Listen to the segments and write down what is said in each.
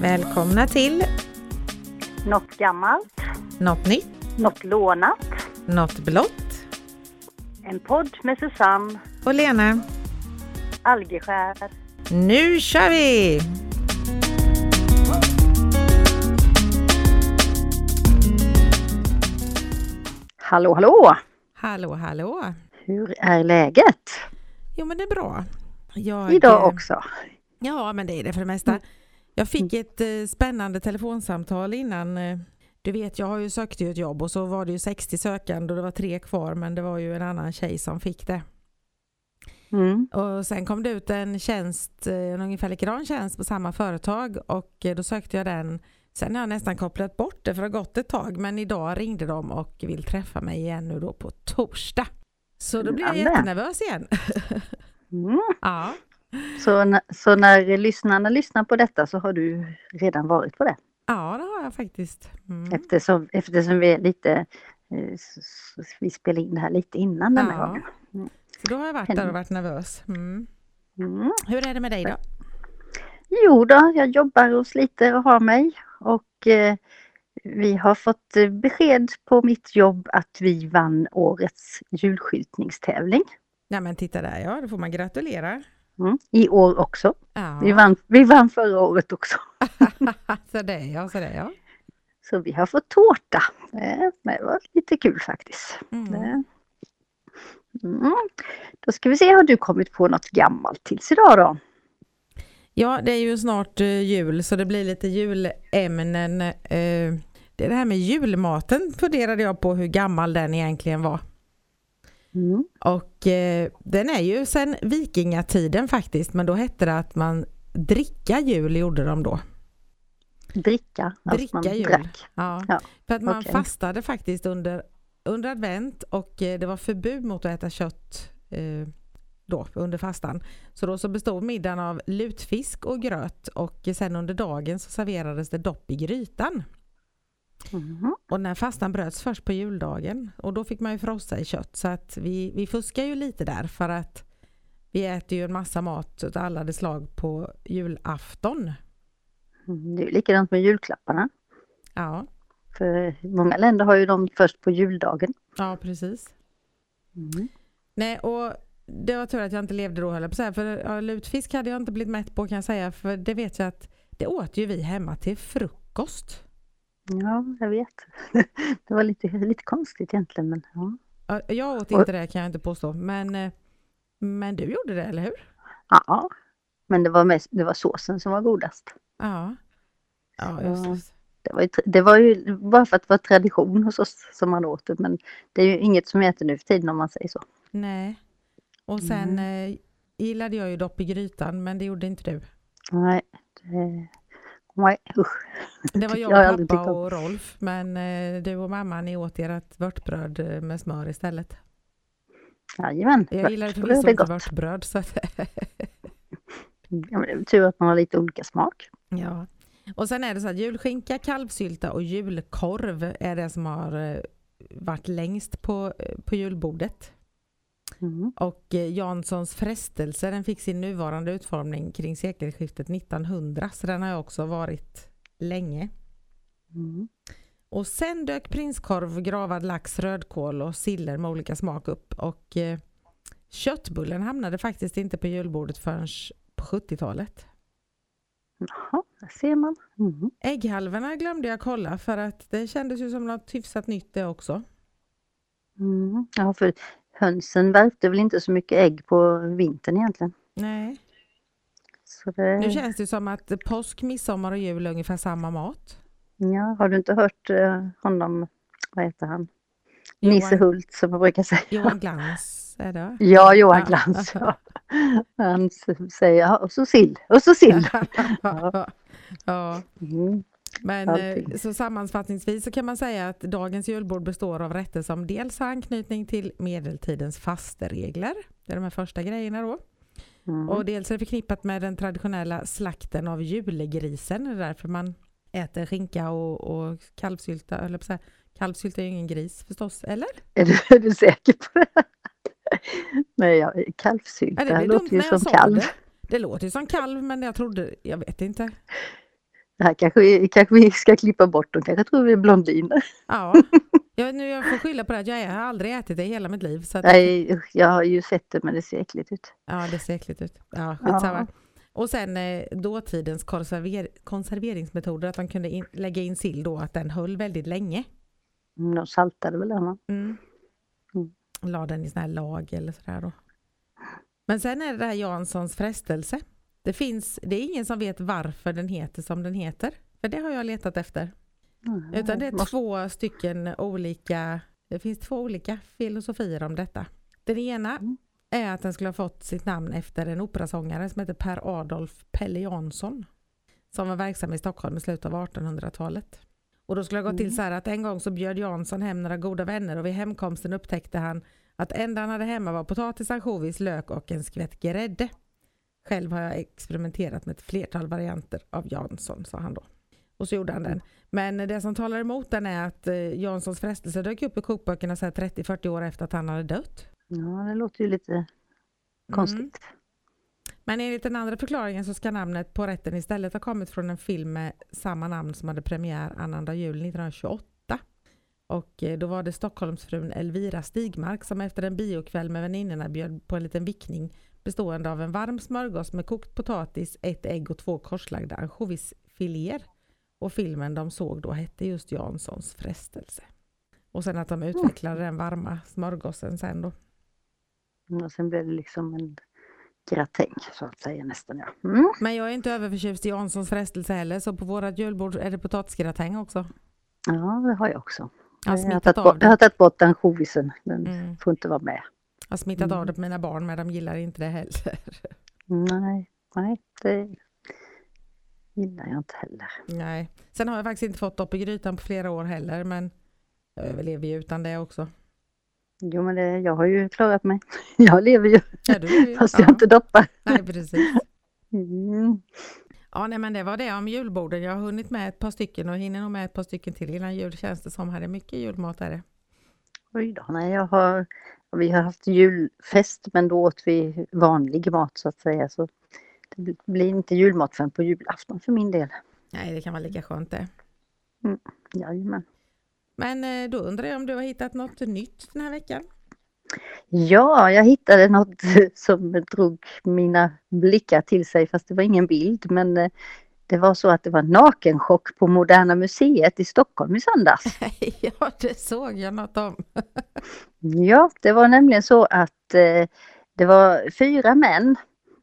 Välkomna till Något gammalt, Något nytt, något lånat. Något blått En podd med Susanne och Lena. Algeskär. Nu kör vi! Hallå, hallå! Hallå, hallå! Hur är läget? Jo, men det är bra. Jag, Idag eh, också. Ja, men det är det för det mesta. Mm. Jag fick ett eh, spännande telefonsamtal innan. Eh, du vet, jag har ju sökt ju ett jobb och så var det ju 60 sökande och det var tre kvar, men det var ju en annan tjej som fick det. Mm. Och sen kom det ut en tjänst, eh, en ungefär likadan tjänst på samma företag och eh, då sökte jag den. Sen har jag nästan kopplat bort det för det har gått ett tag men idag ringde de och vill träffa mig igen nu då på torsdag. Så då blir jag jättenervös igen. Mm. ja. Så, n- så när lyssnarna lyssnar på detta så har du redan varit på det? ja, det har jag faktiskt. Mm. Eftersom, eftersom vi är lite, eh, vi spelar in det här lite innan den här Ja. gången. Så då har jag varit där och varit nervös. Mm. Mm. Hur är det med dig då? Jo då, jag jobbar och sliter och har mig och eh, vi har fått eh, besked på mitt jobb att vi vann årets julskyltningstävling. Ja men titta där ja, då får man gratulera. Mm. I år också. Ja. Vi, vann, vi vann förra året också. så det ja, så det ja. Så vi har fått tårta. Det var lite kul faktiskt. Mm. Mm. Då ska vi se, har du kommit på något gammalt tills idag då? Ja, det är ju snart eh, jul så det blir lite julämnen. Eh, det här med julmaten funderade jag på hur gammal den egentligen var. Mm. Och eh, den är ju sedan vikingatiden faktiskt, men då hette det att man dricka jul gjorde de då. Dricka, alltså Dricka jul. drack. Ja. Ja, För att man okej. fastade faktiskt under, under advent och eh, det var förbud mot att äta kött eh, då under fastan. Så då så bestod middagen av lutfisk och gröt och sen under dagen så serverades det dopp i grytan. Mhm. Och när fastan bröts först på juldagen och då fick man ju frossa i kött så att vi, vi fuskar ju lite där för att vi äter ju en massa mat av alla de slag på julafton. Mm, Det är ju likadant med julklapparna. Ja, För många länder har ju dem först på juldagen. ja precis. Mm. Nej, och det var tur att jag inte levde då höll jag på att säga. För ja, lutfisk hade jag inte blivit mätt på kan jag säga. För det vet jag att det åt ju vi hemma till frukost. Ja, jag vet. Det var lite, lite konstigt egentligen men ja. Ja, Jag åt inte det kan jag inte påstå. Men, eh, men du gjorde det, eller hur? Ja, men det var, mest, det var såsen som var godast. Ja. Ja, just det. Det var, ju, det var ju bara för att det var tradition hos oss som man åt det men det är ju inget som äter nu för tiden om man säger så. Nej. Och sen eh, gillade jag ju dopp i grytan, men det gjorde inte du. Nej, det, nej usch. Det var Jag jag pappa och Rolf, men eh, du och mamma ni åt ert vörtbröd eh, med smör istället. Jajamän, Jag gillar förvisso inte vörtbröd, så att Ja, men det är tur att man har lite olika smak. Ja. Och sen är det så att julskinka, kalvsylta och julkorv är det som har eh, varit längst på, på julbordet. Mm. Och eh, Janssons frestelse den fick sin nuvarande utformning kring sekelskiftet 1900 så den har också varit länge. Mm. Och sen dök prinskorv, gravad lax, rödkål och siller med olika smak upp och eh, köttbullen hamnade faktiskt inte på julbordet förrän på 70-talet. Jaha, där ser man. Mm. Ägghalvorna glömde jag kolla för att det kändes ju som något hyfsat nytt det också. Mm. Ja, för hönsen värpte väl inte så mycket ägg på vintern egentligen. Nej. Det, Nu känns det som att påsk, midsommar och jul är ungefär samma mat. ja, har du inte hört eh, honom, vad heter han? Johan- Nisse Hult som jag brukar säga. Johan Glans är det? Ja, Johan Ja. Glans. Ja. Han säger, ja, och så sill, och så sill. ja, Mm. Men eh, Allting. så sammanfattningsvis så kan man säga att dagens julbord består av rätter som dels har anknytning till medeltidens fasteregler. Det är de här första grejerna då. Mm. Och dels är det förknippat med den traditionella slakten av julegrisen. Det är därför man äter skinka och, och kalvsylta. Eller på så här, kalvsylta är ju ingen gris förstås, eller? Är, du, är du säker på det? Nej, ja, kalvsylta Ja, det blir låter ju som kalv. det. Det låter ju som kalv men jag trodde, jag vet inte. Det här kanske, kanske vi ska klippa bort, de kanske tror vi är blondiner. Ja, jag, nu jag får skylla på det att jag har aldrig ätit det i hela mitt liv. Så att, Nej, jag har ju sett det men det ser äckligt ut. ja, det ser äckligt ut. Ja, skitsamma. Ja. Och sen eh, dåtidens konserver konserveringsmetoder, att de kunde in, lägga in sill då, att den höll väldigt länge. Mm, De saltade väl den va? Mm. Mm. La den i sån här lag eller sådär då. Men sen är det det här Janssons frestelse. Det finns, det är ingen som vet varför den heter som den heter. För det har jag letat efter. Mm, Utan det är måste- två stycken olika, det finns två olika filosofier om detta. Den ena Mm. är att den skulle ha fått sitt namn efter en operasångare som heter Per Adolf Pelle Jansson. Som var verksam i Stockholm i slutet av 1800-talet. Och då skulle ha gått till Mm. så här att en gång så bjöd Jansson hem några goda vänner och vid hemkomsten upptäckte han att enda han hade hemma var potatis, ansjovis, lök och en skvätt grädde. Själv har jag experimenterat med ett flertal varianter av Jansson, sa han då. Och så gjorde han den. Men det som talar emot den är att eh, Janssons frestelse dök upp i kokböckerna så här 30-40 år efter att han hade dött. Ja, det låter ju lite konstigt. Men enligt den andra förklaringen så ska namnet på rätten istället ha kommit från en film med samma namn som hade premiär annandag jul 1928. Och eh, då var det Stockholmsfrun Elvira Stigmark som efter en biokväll med väninnorna bjöd på en liten vickning bestående av en varm smörgås med kokt potatis, ett ägg och två korslagda ansjovisfiléer. Och filmen de såg då hette just Janssons frestelse. Och sen att de utvecklade den varma smörgåsen sen då. Mm, Och sen blev det liksom en gratäng så att säga nästan ja. Mm. Men jag är inte överförtjust i Janssons frestelse heller så på vårat julbord är det potatisgratäng också. Ja, det har jag också. Jag har Jag har tagit bort ansjovisen. Den Mm. får inte vara med. Jag har smittat av Mm. det på mina barn men de gillar inte det heller. Nej, nej, det gillar jag inte heller. Nej. Sen har jag faktiskt inte fått dopp i grytan på flera år heller men jag överlever ju utan det också. Jo, men det, jag har ju klarat mig. Jag lever ju Ja, ju- fast jag ja. inte doppar. Nej, precis. Mm. Ja, nej, men det var det om julborden. Jag har hunnit med ett par stycken och hinner nog med ett par stycken till innan jul känns det som. Här är mycket julmat är det. Oj då, nej, jag har, vi har haft julfest men då åt vi vanlig mat så att säga. Så det bl- blir inte julmat förrän på julafton för min del. Nej, det kan vara lika skönt det. Jajamän. Men eh, då undrar jag om du har hittat något nytt den här veckan? Ja, jag hittade något som drog mina blickar till sig fast det var ingen bild men eh, det var så att det var nakenchock på Moderna Museet i Stockholm i söndags. ja, det såg jag något om. Ja, det var nämligen så att eh, det var fyra män,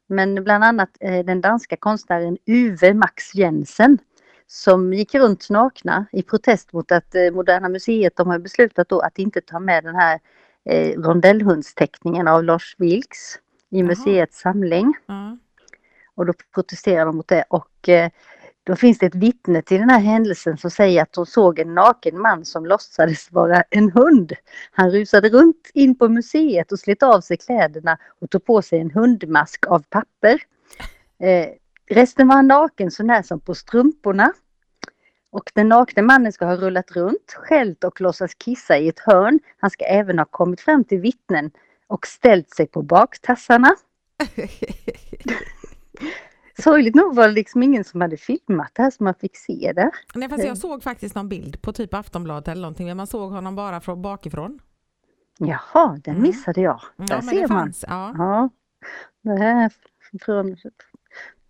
men bland annat eh, den danska konstnären Uwe Max Jensen som gick runt nakna i protest mot att eh, Moderna Museet de har beslutat då att inte ta med den här eh, rondellhundsteckningen av Lars Vilks i Jaha. museets samling. Ja. Och då protesterar de mot det och eh, då finns det ett vittne till den här händelsen som säger att hon såg en naken man som låtsades vara en hund. Han rusade runt in på museet och slet av sig kläderna och tog på sig en hundmask av papper. Eh, resten var naken så när som på strumporna. Och den nakne mannen ska ha rullat runt, skällt och låtsas kissa i ett hörn. Han ska även ha kommit fram till vittnen och ställt sig på baktassarna. Sorgligt nog var det liksom ingen som hade filmat det här så man fick se det. Nej, fast jag såg faktiskt någon bild på typ Aftonbladet eller någonting, men man såg honom bara från bakifrån. Jaha, den Mm. missade jag. Ja, Där ser man. fanns. Ja. Ja, det här från,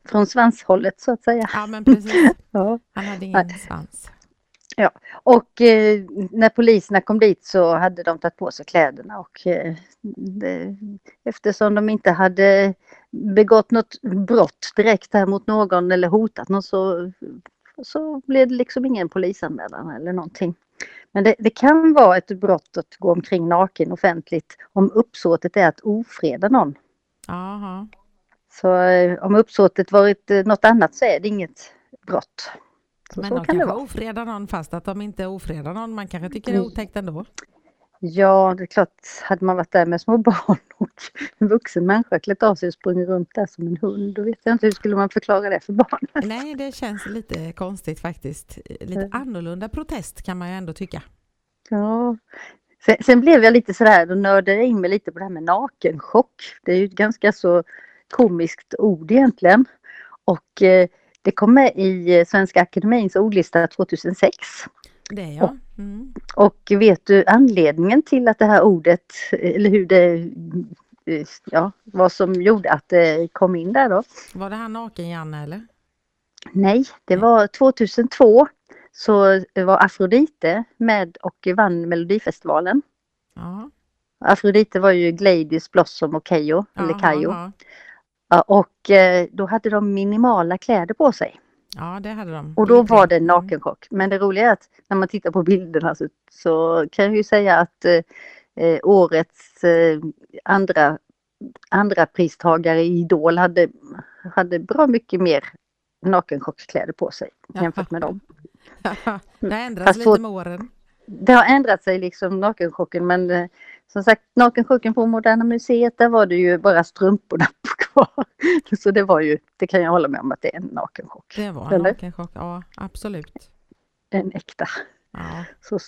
från svanshållet så att säga. ja, men precis. Ja. Han hade ingen svans. Och eh, när poliserna kom dit så hade de tagit på sig kläderna och eh, det, eftersom de inte hade begått något brott direkt här mot någon eller hotat någon så, så blev det liksom ingen polisanmälan eller någonting. Men det, det kan vara ett brott att gå omkring naken offentligt om uppsåtet är att ofreda någon. Jaha. Så eh, om uppsåtet varit eh, något annat så är det inget brott. Så, Men så de kan kanske ofredar någon fast att de inte ofredar någon. Man kanske tycker det är Mm. otäckt ändå. Ja, det är klart, hade man varit där med små barn och en vuxen människa klätt av sig och sprungit runt där som en hund, då vet jag inte hur skulle man förklara det för barnen. Nej, det känns lite konstigt faktiskt. Lite Mm. annorlunda protest kan man ju ändå tycka. Ja. Sen, sen blev jag lite sådär, då nördade jag in mig lite på det här med nakenchock. Det är ju ett ganska så komiskt ord egentligen. Och eh, det kom med i Svenska Akademins ordlista 2006. Det ja. Mm. Och vet du anledningen till att det här ordet, eller hur det, ja, vad som gjorde att det kom in där då? Var det han naken-Janne eller? Nej, det var 2002 så var Afrodite med och vann Melodifestivalen. Ja. Afrodite var ju Gladys, Blossom och Keyyo, eller Kayo. Ja. Ja, och eh, då hade de minimala kläder på sig. Ja, det hade de. Och då var det Mm. nakenchock. Men det roliga är att när man tittar på bilderna så, så kan jag ju säga att eh, eh, årets eh, andra, andra pristagare i Idol hade, hade bra mycket mer nakenchockskläder på sig jämfört med dem. det har ändrats Fast lite med åren. Det har ändrat sig liksom nakenchocken men eh, som sagt nakenchocken på Moderna Museet där var det ju bara strumporna kvar. Så det var ju, det kan jag hålla med om att det är en nakenchock. Det var en Eller? nakenchock. Ja, absolut. En äkta. Ja. Så,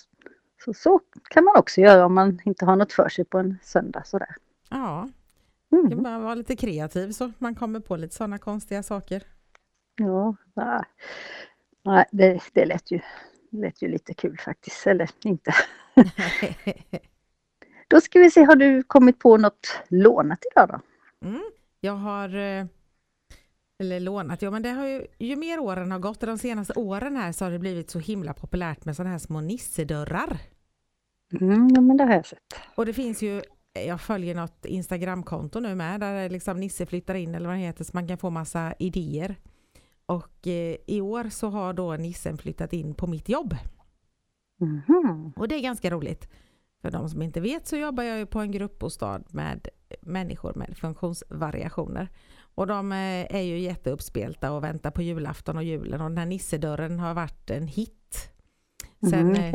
så, så kan man också göra om man inte har något för sig på en söndag sådär. ja, Mm. kan bara vara lite kreativ så man kommer på lite sådana konstiga saker. Ja, nej. nej det, det lät, ju, lät ju lite kul faktiskt, eller inte. Då ska vi se, har du kommit på något lånat idag då? Mm. Jag har eh, eller lånat, ja men det har ju, ju mer åren har gått, de senaste åren här så har det blivit så himla populärt med sådana här små nissedörrar. Mm, ja, men det har jag sett. Och det finns ju, jag följer något Instagramkonto nu med där liksom Nisse flyttar in eller vad det heter så man kan få massa idéer. Och eh, i år så har då Nissen flyttat in på mitt jobb. Mhm. Och det är ganska roligt. För de som inte vet så jobbar jag ju på en gruppbostad med människor med funktionsvariationer. Och de eh, är ju jätteuppspelta och väntar på julafton och julen och den här nissedörren har varit en hit. Sen Mm, eh,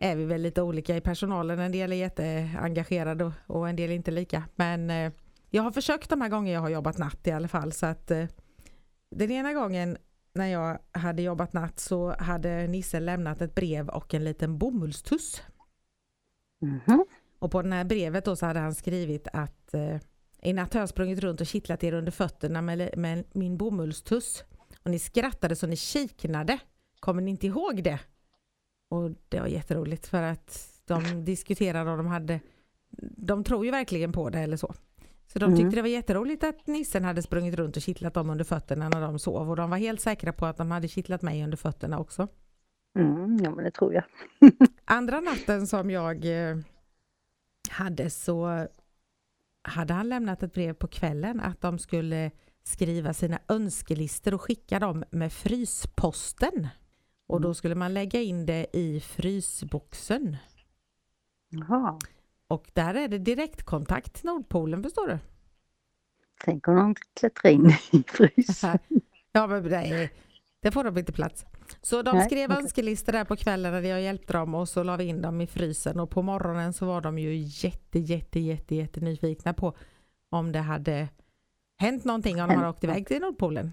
är vi väl lite olika i personalen. En del är jätteengagerade och- en del inte lika. Men eh, jag har försökt de här gånger jag har jobbat natt i alla fall. Så att den ena gången när jag hade jobbat natt så hade Nisse lämnat ett brev och en liten bomullstuss. Mhm. Och på det här brevet då så hade han skrivit att eh, i natt har jag sprungit runt och kittlat er under fötterna med, med min bomullstuss. Och ni skrattade så ni kiknade. Kommer ni inte ihåg det? Och det var jätteroligt för att de diskuterade och de hade de tror ju verkligen på det eller så. Så de Mm. tyckte det var jätteroligt att nissen hade sprungit runt och kittlat dem under fötterna när de sov och de var helt säkra på att de hade kittlat mig under fötterna också. Mm, ja, men det tror jag. Andra natten som jag eh, hade så hade han lämnat ett brev på kvällen att de skulle skriva sina önskelistor och skicka dem med frysposten. Och då skulle man lägga in det i frysboxen. Jaha. Och där är det direktkontakt till Nordpolen förstår du. Tänk om de klättrar in i frysen. Ja men det, är, det får de inte plats. Så de Nej, skrev önskelistor där på kvällen när jag hjälpte dem och så la vi in dem i frysen och på morgonen så var de ju jätte jätte jätte jätte nyfikna på om det hade hänt någonting om de hade åkt iväg till Nordpolen.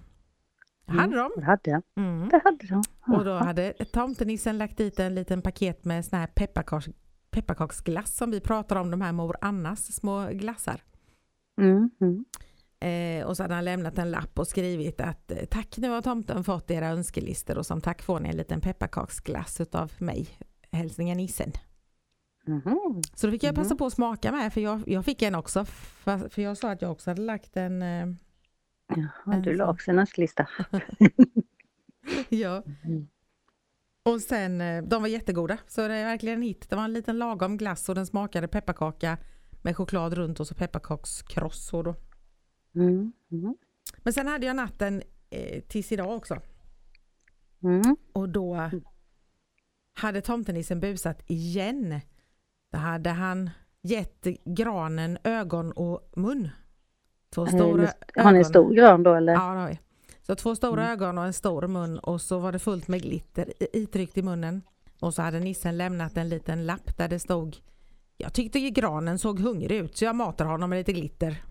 Mm. Hade de? Det hade. Mm. Det hade de. Och då hade tomtenissen lagt dit en liten paket med sån här pepparkaks, pepparkaksglass som vi pratar om, de här mor Annas små glassar. Mm, mm. Eh, och så hade han lämnat en lapp och skrivit att eh, tack nu har tomten fått era önskelistor och som tack får ni en liten pepparkaksglass utav mig. Hälsningar nissen. Mhm. Så då fick jag passa Mhm. på att smaka med för jag, jag fick en också. För, för jag sa att jag också hade lagt en. Eh, Jaha, du la också en önskelista. ja. Mm. Och sen, eh, de var jättegoda. Så det är verkligen en hit. Det var en liten lagom glass och den smakade pepparkaka med choklad runt och så pepparkakskross. Mm, mm, Men sen hade jag natten eh, tills idag också. mm. Och då hade tomtenissen busat igen. Då hade han gett granen ögon och mun. Två stora Har ni ögon. en stor gran då eller? Ja, det har vi. Så två stora Mm. ögon och en stor mun och så var det fullt med glitter itryckt i munnen. Och så hade nissen lämnat en liten lapp där det stod Jag tyckte granen såg hungrig ut så jag matar honom med lite glitter.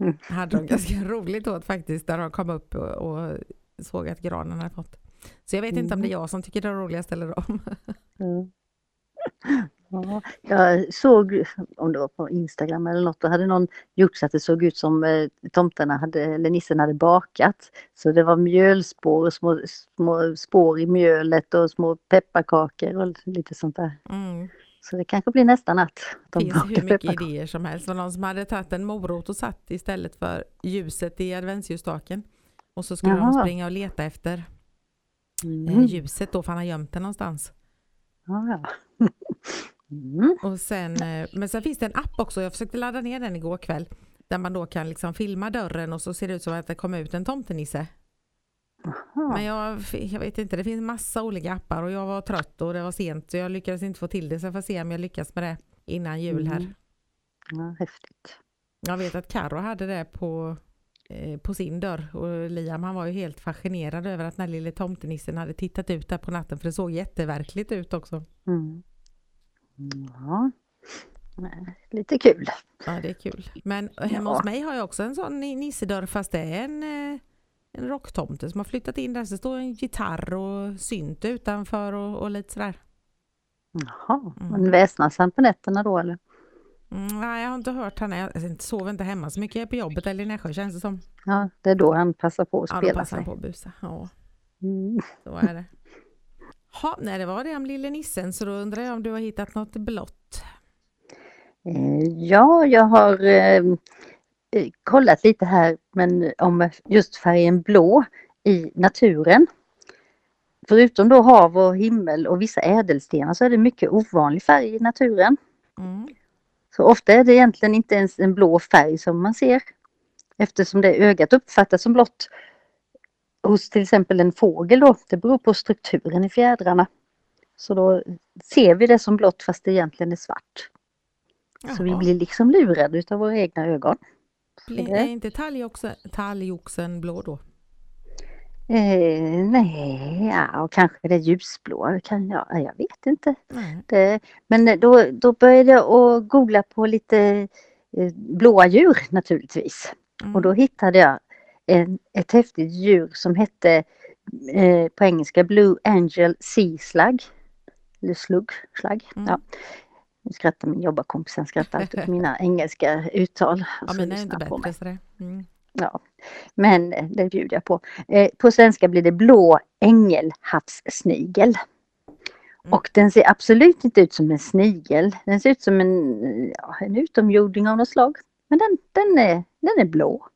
Mm. Hade de ganska roligt åt faktiskt där de kom upp och, och såg att granen hade fått. Så jag vet inte om det är Mm. jag som tycker det är roligast eller dem. Mm. Ja, jag såg, om det var på Instagram eller något, då hade någon gjort så att det såg ut som eh, tomtarna hade, eller nissen hade bakat. Så det var mjölspår och små, små spår i mjölet och små pepparkakor och lite sånt där. Mm. Så det kanske blir nästa natt. Det De finns bakar hur mycket idéer som helst. Det var någon som hade tagit en morot och satt istället för ljuset i adventsljusstaken. Och så skulle de Jaha. springa och leta efter eh, Mm. ljuset då, för han har gömt det någonstans. Ja. Mm. Och sen, eh, men sen finns det en app också, jag försökte ladda ner den igår kväll, där man då kan liksom filma dörren och så ser det ut som att det kommer ut en tomtenisse. Jaha. Men jag, jag vet inte, det finns massa olika appar och jag var trött och det var sent så jag lyckades inte få till det så jag får se om jag lyckas med det innan jul här. Mm. Ja, häftigt. Jag vet att Karo hade det på, eh, på sin dörr och Liam han var ju helt fascinerad över att den här lille tomtenissen hade tittat ut där på natten för det såg jätteverkligt ut också. Mm. Ja. Lite kul. Ja det är kul. Men hemma Ja. hos mig har jag också en sån ni- nissedörr fast det är en, eh, en rocktomte som har flyttat in där så står en gitarr och synt utanför och, och lite sådär. Jaha, Mm. men väsnas han på nätterna då eller? Mm, nej jag har inte hört han, jag inte- sover inte hemma så mycket, jag är på jobbet eller i Nässjö känns det som. Ja, det är då han passar på att Ja då spela passar han sig. på att busa. Ja. Mm. Så är det. Ha, nej, det var det om lille nissen, så då undrar jag om du har hittat något blått? Eh, Ja, jag har eh, kollat lite här men om just färgen blå i naturen. Förutom då hav och himmel och vissa ädelstenar så är det mycket ovanlig färg i naturen. Mm. Så ofta är det egentligen inte ens en blå färg som man ser. Eftersom det ögat uppfattas som blått hos till exempel en fågel då. Det beror på strukturen i fjädrarna. Så då ser vi det som blått fast det egentligen är svart. Så vi Jaha. blir liksom lurade utav våra egna ögon. Det- Är inte talgoxen, talgoxen blå då? Eh, nej, ja, och kanske det ljusblå. Kan jag, ja, jag vet inte. Det, men då, då började jag att googla på lite eh, blåa djur naturligtvis. Mm. Och då hittade jag en, ett häftigt djur som hette eh, på engelska Blue Angel Sea Slug. Eller slugg, slagg. Mm. Ja. Nu skrattar min jobbarkompis, han skrattar alltid åt mina engelska uttal. Ja, Så mina är inte bättre så det. Mm. Ja, men eh, det bjuder jag på. Eh, på svenska blir det blå ängelhavssnigel. Mm. Och den ser absolut inte ut som en snigel. Den ser ut som en, ja, en utomjording av något slag. Men den, den, är, den är blå.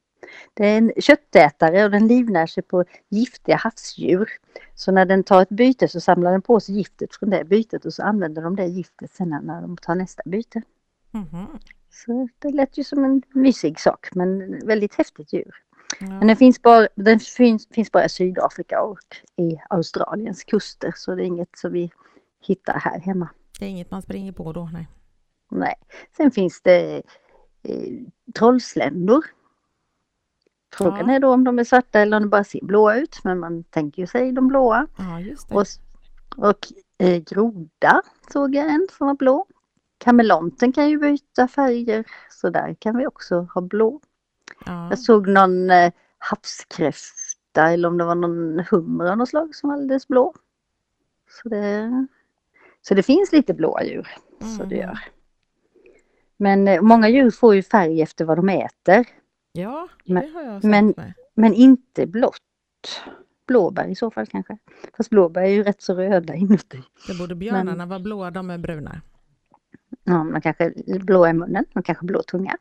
Det är en köttätare och den livnär sig på giftiga havsdjur. Så när den tar ett byte så samlar den på sig giftet från det bytet och så använder de det giftet sen när de tar nästa byte. Mhm. Så det lät ju som en mysig sak men väldigt häftigt djur. Ja. Men den finns bara, den finns, finns bara i Sydafrika och i Australiens kuster så det är inget som vi hittar här hemma. Det är inget man springer på då, nej. Nej. Sen finns det eh, trollsländor. Frågan Ja. är då om de är svarta eller om de bara ser blåa ut men man tänker ju sig de blåa. Ja. Och, och eh, groda såg jag en som var blå. Kameleonten kan ju byta färger så där kan vi också ha blå. Ja. Jag såg någon eh, havskräfta eller om det var någon hummer av något slag som var alldeles blå. Så det, så det finns lite blåa djur. Så det Mhm. gör. Men eh, många djur får ju färg efter vad de äter. Ja, Men- det har jag sett men- med. Men inte blått. Blåbär i så fall kanske. Fast blåbär är ju rätt så röda inuti. Det borde björnarna vara blåa, de är bruna. Ja, man kanske blå i munnen, man kanske blå tunga.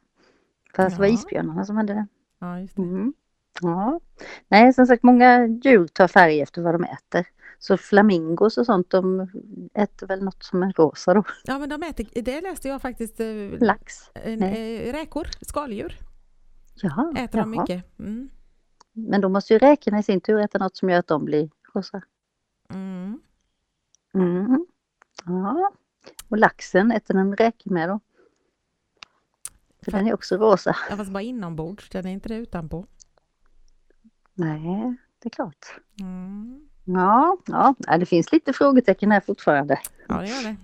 Fast det var Ja. isbjörnarna som hade det. Ja, just det. Mm. Ja. Nej, som sagt många djur tar färg efter vad de äter. Så flamingos och sånt, de äter väl något som är rosa då. Ja, men de äter, det läste jag faktiskt, eh, Lax. en, Nej. eh, räkor, skaldjur, Jaha, äter de jaha. mycket. Mm. Men då måste ju räkorna i sin tur äta något som gör att de blir rosa. Mm. Mm. Ja. Och laxen äter den räkor med då. För Fa- den är också rosa. Ja, fast bara inombords, den är inte det utanpå. Nej, det är klart. Mm. Ja, ja, det finns lite frågetecken här fortfarande. Ja, det gör det.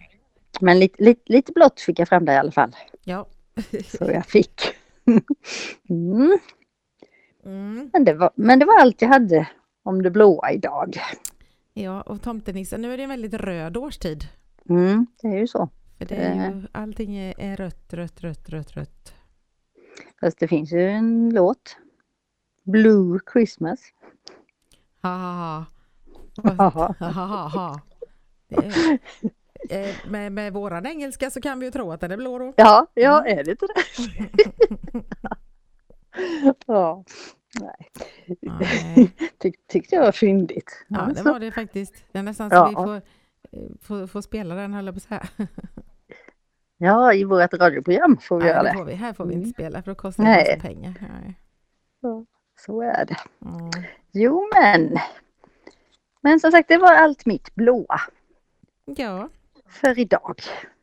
Men lite, lite, lite blått fick jag fram där i alla fall. Ja. Så jag fick. Mm. Mm. Men, det var, men det var allt jag hade om det blåa idag. Ja, och tomtenissen, nu är det en väldigt röd årstid. Mm, det är ju så. För det är ju, allting är, rött, rött, rött, rött, rött. Fast det finns ju en låt. Blue Christmas. Ha, ha, ha. ha, ha, ha. Eh, Med, med våran engelska så kan vi ju tro att den är blå då. Ja, ja, är det inte det? ja. Nej. Nej. Tyck, tyckte jag var fyndigt. Ja, det så- var det faktiskt. Det är nästan så Ja. vi får, eh, får, får spela den höll jag på att säga. ja, i vårt radioprogram får vi Nej, göra det får vi. Här får vi Mm. inte spela för då kostar det Nej. pengar. Nej. Så är det. Mm. Jo men. Men som sagt, det var allt mitt blåa Ja, för idag.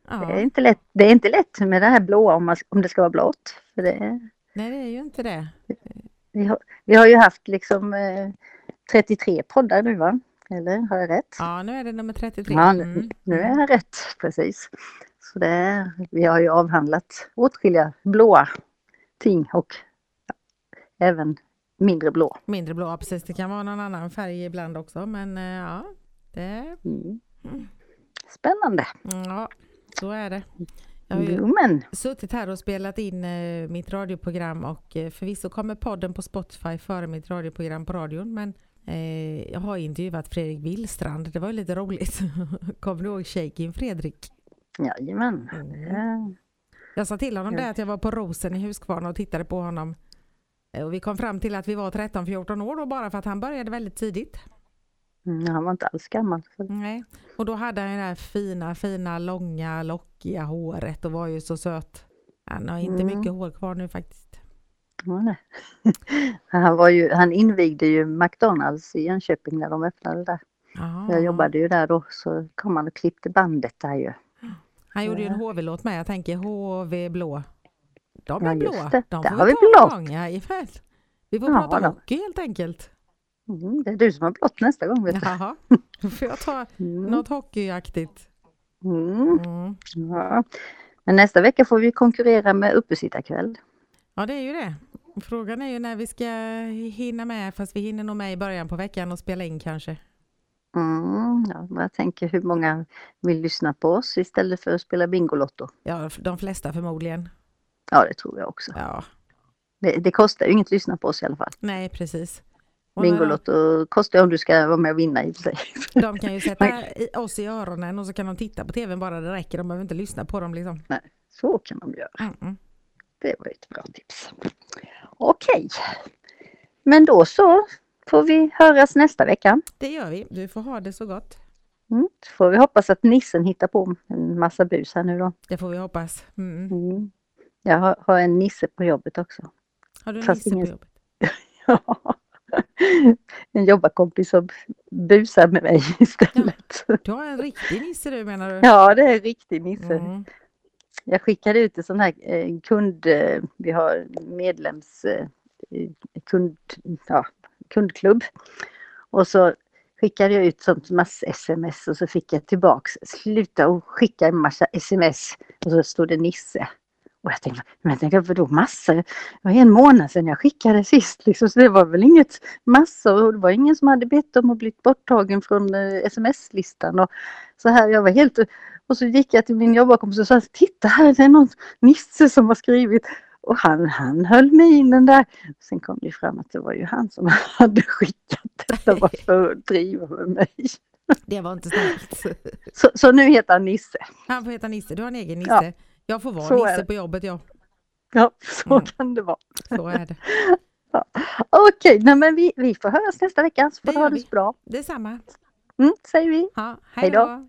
Det är ja. inte lätt, det är inte lätt med det här blåa om, man, om det ska vara blått. För det, Nej det är ju inte det. vi, har, vi har ju haft liksom eh, 33 poddar nu va? Eller har jag rätt? Ja, nu är det nummer 33. Ja, nu, Mm. nu är jag rätt, precis. Så det, vi har ju avhandlat åtskilliga blåa ting och ja, även mindre blå. Mindre blå, ja, precis. Det kan vara någon annan färg ibland också men eh, ja, det, Mm. Mm. Spännande. ja, så är det. Jag har ju Jo men, suttit här och spelat in eh, mitt radioprogram och eh, förvisso kommer podden på Spotify före mitt radioprogram på radion men eh, jag har intervjuat Fredrik Willstrand. Det var ju lite roligt. Kommer du ihåg Shaking Fredrik? jajamän. Mm. Ja. Jag sa till honom Ja. det att jag var på Rosen i Huskvarna och tittade på honom. Och vi kom fram till att vi var 13-14 år då bara för att han började väldigt tidigt. Mm, han var inte alls gammal. Nej. Och då hade han det där fina, fina, långa, lockiga håret och var ju så söt. Han har inte Mm. mycket hår kvar nu faktiskt. Ja, nej. Han, var ju, han invigde ju McDonalds i Jönköping när de öppnade där. Jaha. Jag jobbade ju där då så kom han och klippte bandet där ju. Han gjorde ju en Ja. HV-låt med. Jag tänker HV blå. De Ja, är just blå. det. De Där får har vi vi ta blått. gång. Vi får Ja, prata hockey helt enkelt. Mm, det är du som har blått nästa gång vet du. Jaha. Då får jag ta Mm. något hockeyaktigt. Mm. Mm. Ja. Men nästa vecka får vi konkurrera med uppesittarkväll. Ja, det är ju det. Frågan är ju när vi ska hinna med, fast vi hinner nog med i början på veckan och spela in kanske. Mm, ja, jag tänker hur många vill lyssna på oss istället för att spela Bingolotto. Ja, de flesta förmodligen. Ja, det tror jag också. Ja, Det, det kostar ju inget att lyssna på oss i alla fall. nej precis. Bingolotto kostar om du ska vara med och vinna i sig. De, kan ju sätta oss i öronen och så kan de titta på tvn bara det räcker. De behöver inte lyssna på dem liksom. Så kan de göra. Mm, mm. Det var ett bra tips. Okej. Men då så får vi höras nästa vecka. Det gör vi. Du får ha det så gott. Mm. Så får vi hoppas att nissen hittar på en massa bus här nu då. Det får vi hoppas. Mm. Jag har, har en nisse på jobbet också. Har du en Fast nisse på ingen- jobbet? en jobbarkompis som busar med mig istället. Du har en riktig nisse du menar du? Ja, det är en riktig nisse. Mm. Jag skickade ut en sån här eh, kund, eh, vi har medlems eh, kund, ja, kundklubb. Och så skickade jag ut sånt mass-sms och så fick jag tillbaks, sluta och skicka en massa sms. Och så stod det Nisse. Och jag tänkte, men jag tänkte vadå massa? Det var en månad sedan jag skickade sist liksom, så det var väl inget massa och det var ingen som hade bett om att bli borttagen från eh, sms-listan och så här. Jag var helt och så gick jag till min jobbarkompis och sa titta här det är någon Nisse som har skrivit och han, han höll minen där. Sen kom det fram att det var ju han som hade skickat detta för att driva med mig. Det var inte snällt. Så, så nu heter han Nisse. Han får heta Nisse. Du har en egen Ja. Jag får vara Så Nisse på jobbet ja. Ja, så Mm. kan det vara. Så är det. Okej, nej men vi, vi får höras nästa vecka så får Det ha det så bra. Detsamma. Mm, säger vi. Ja, Hej då.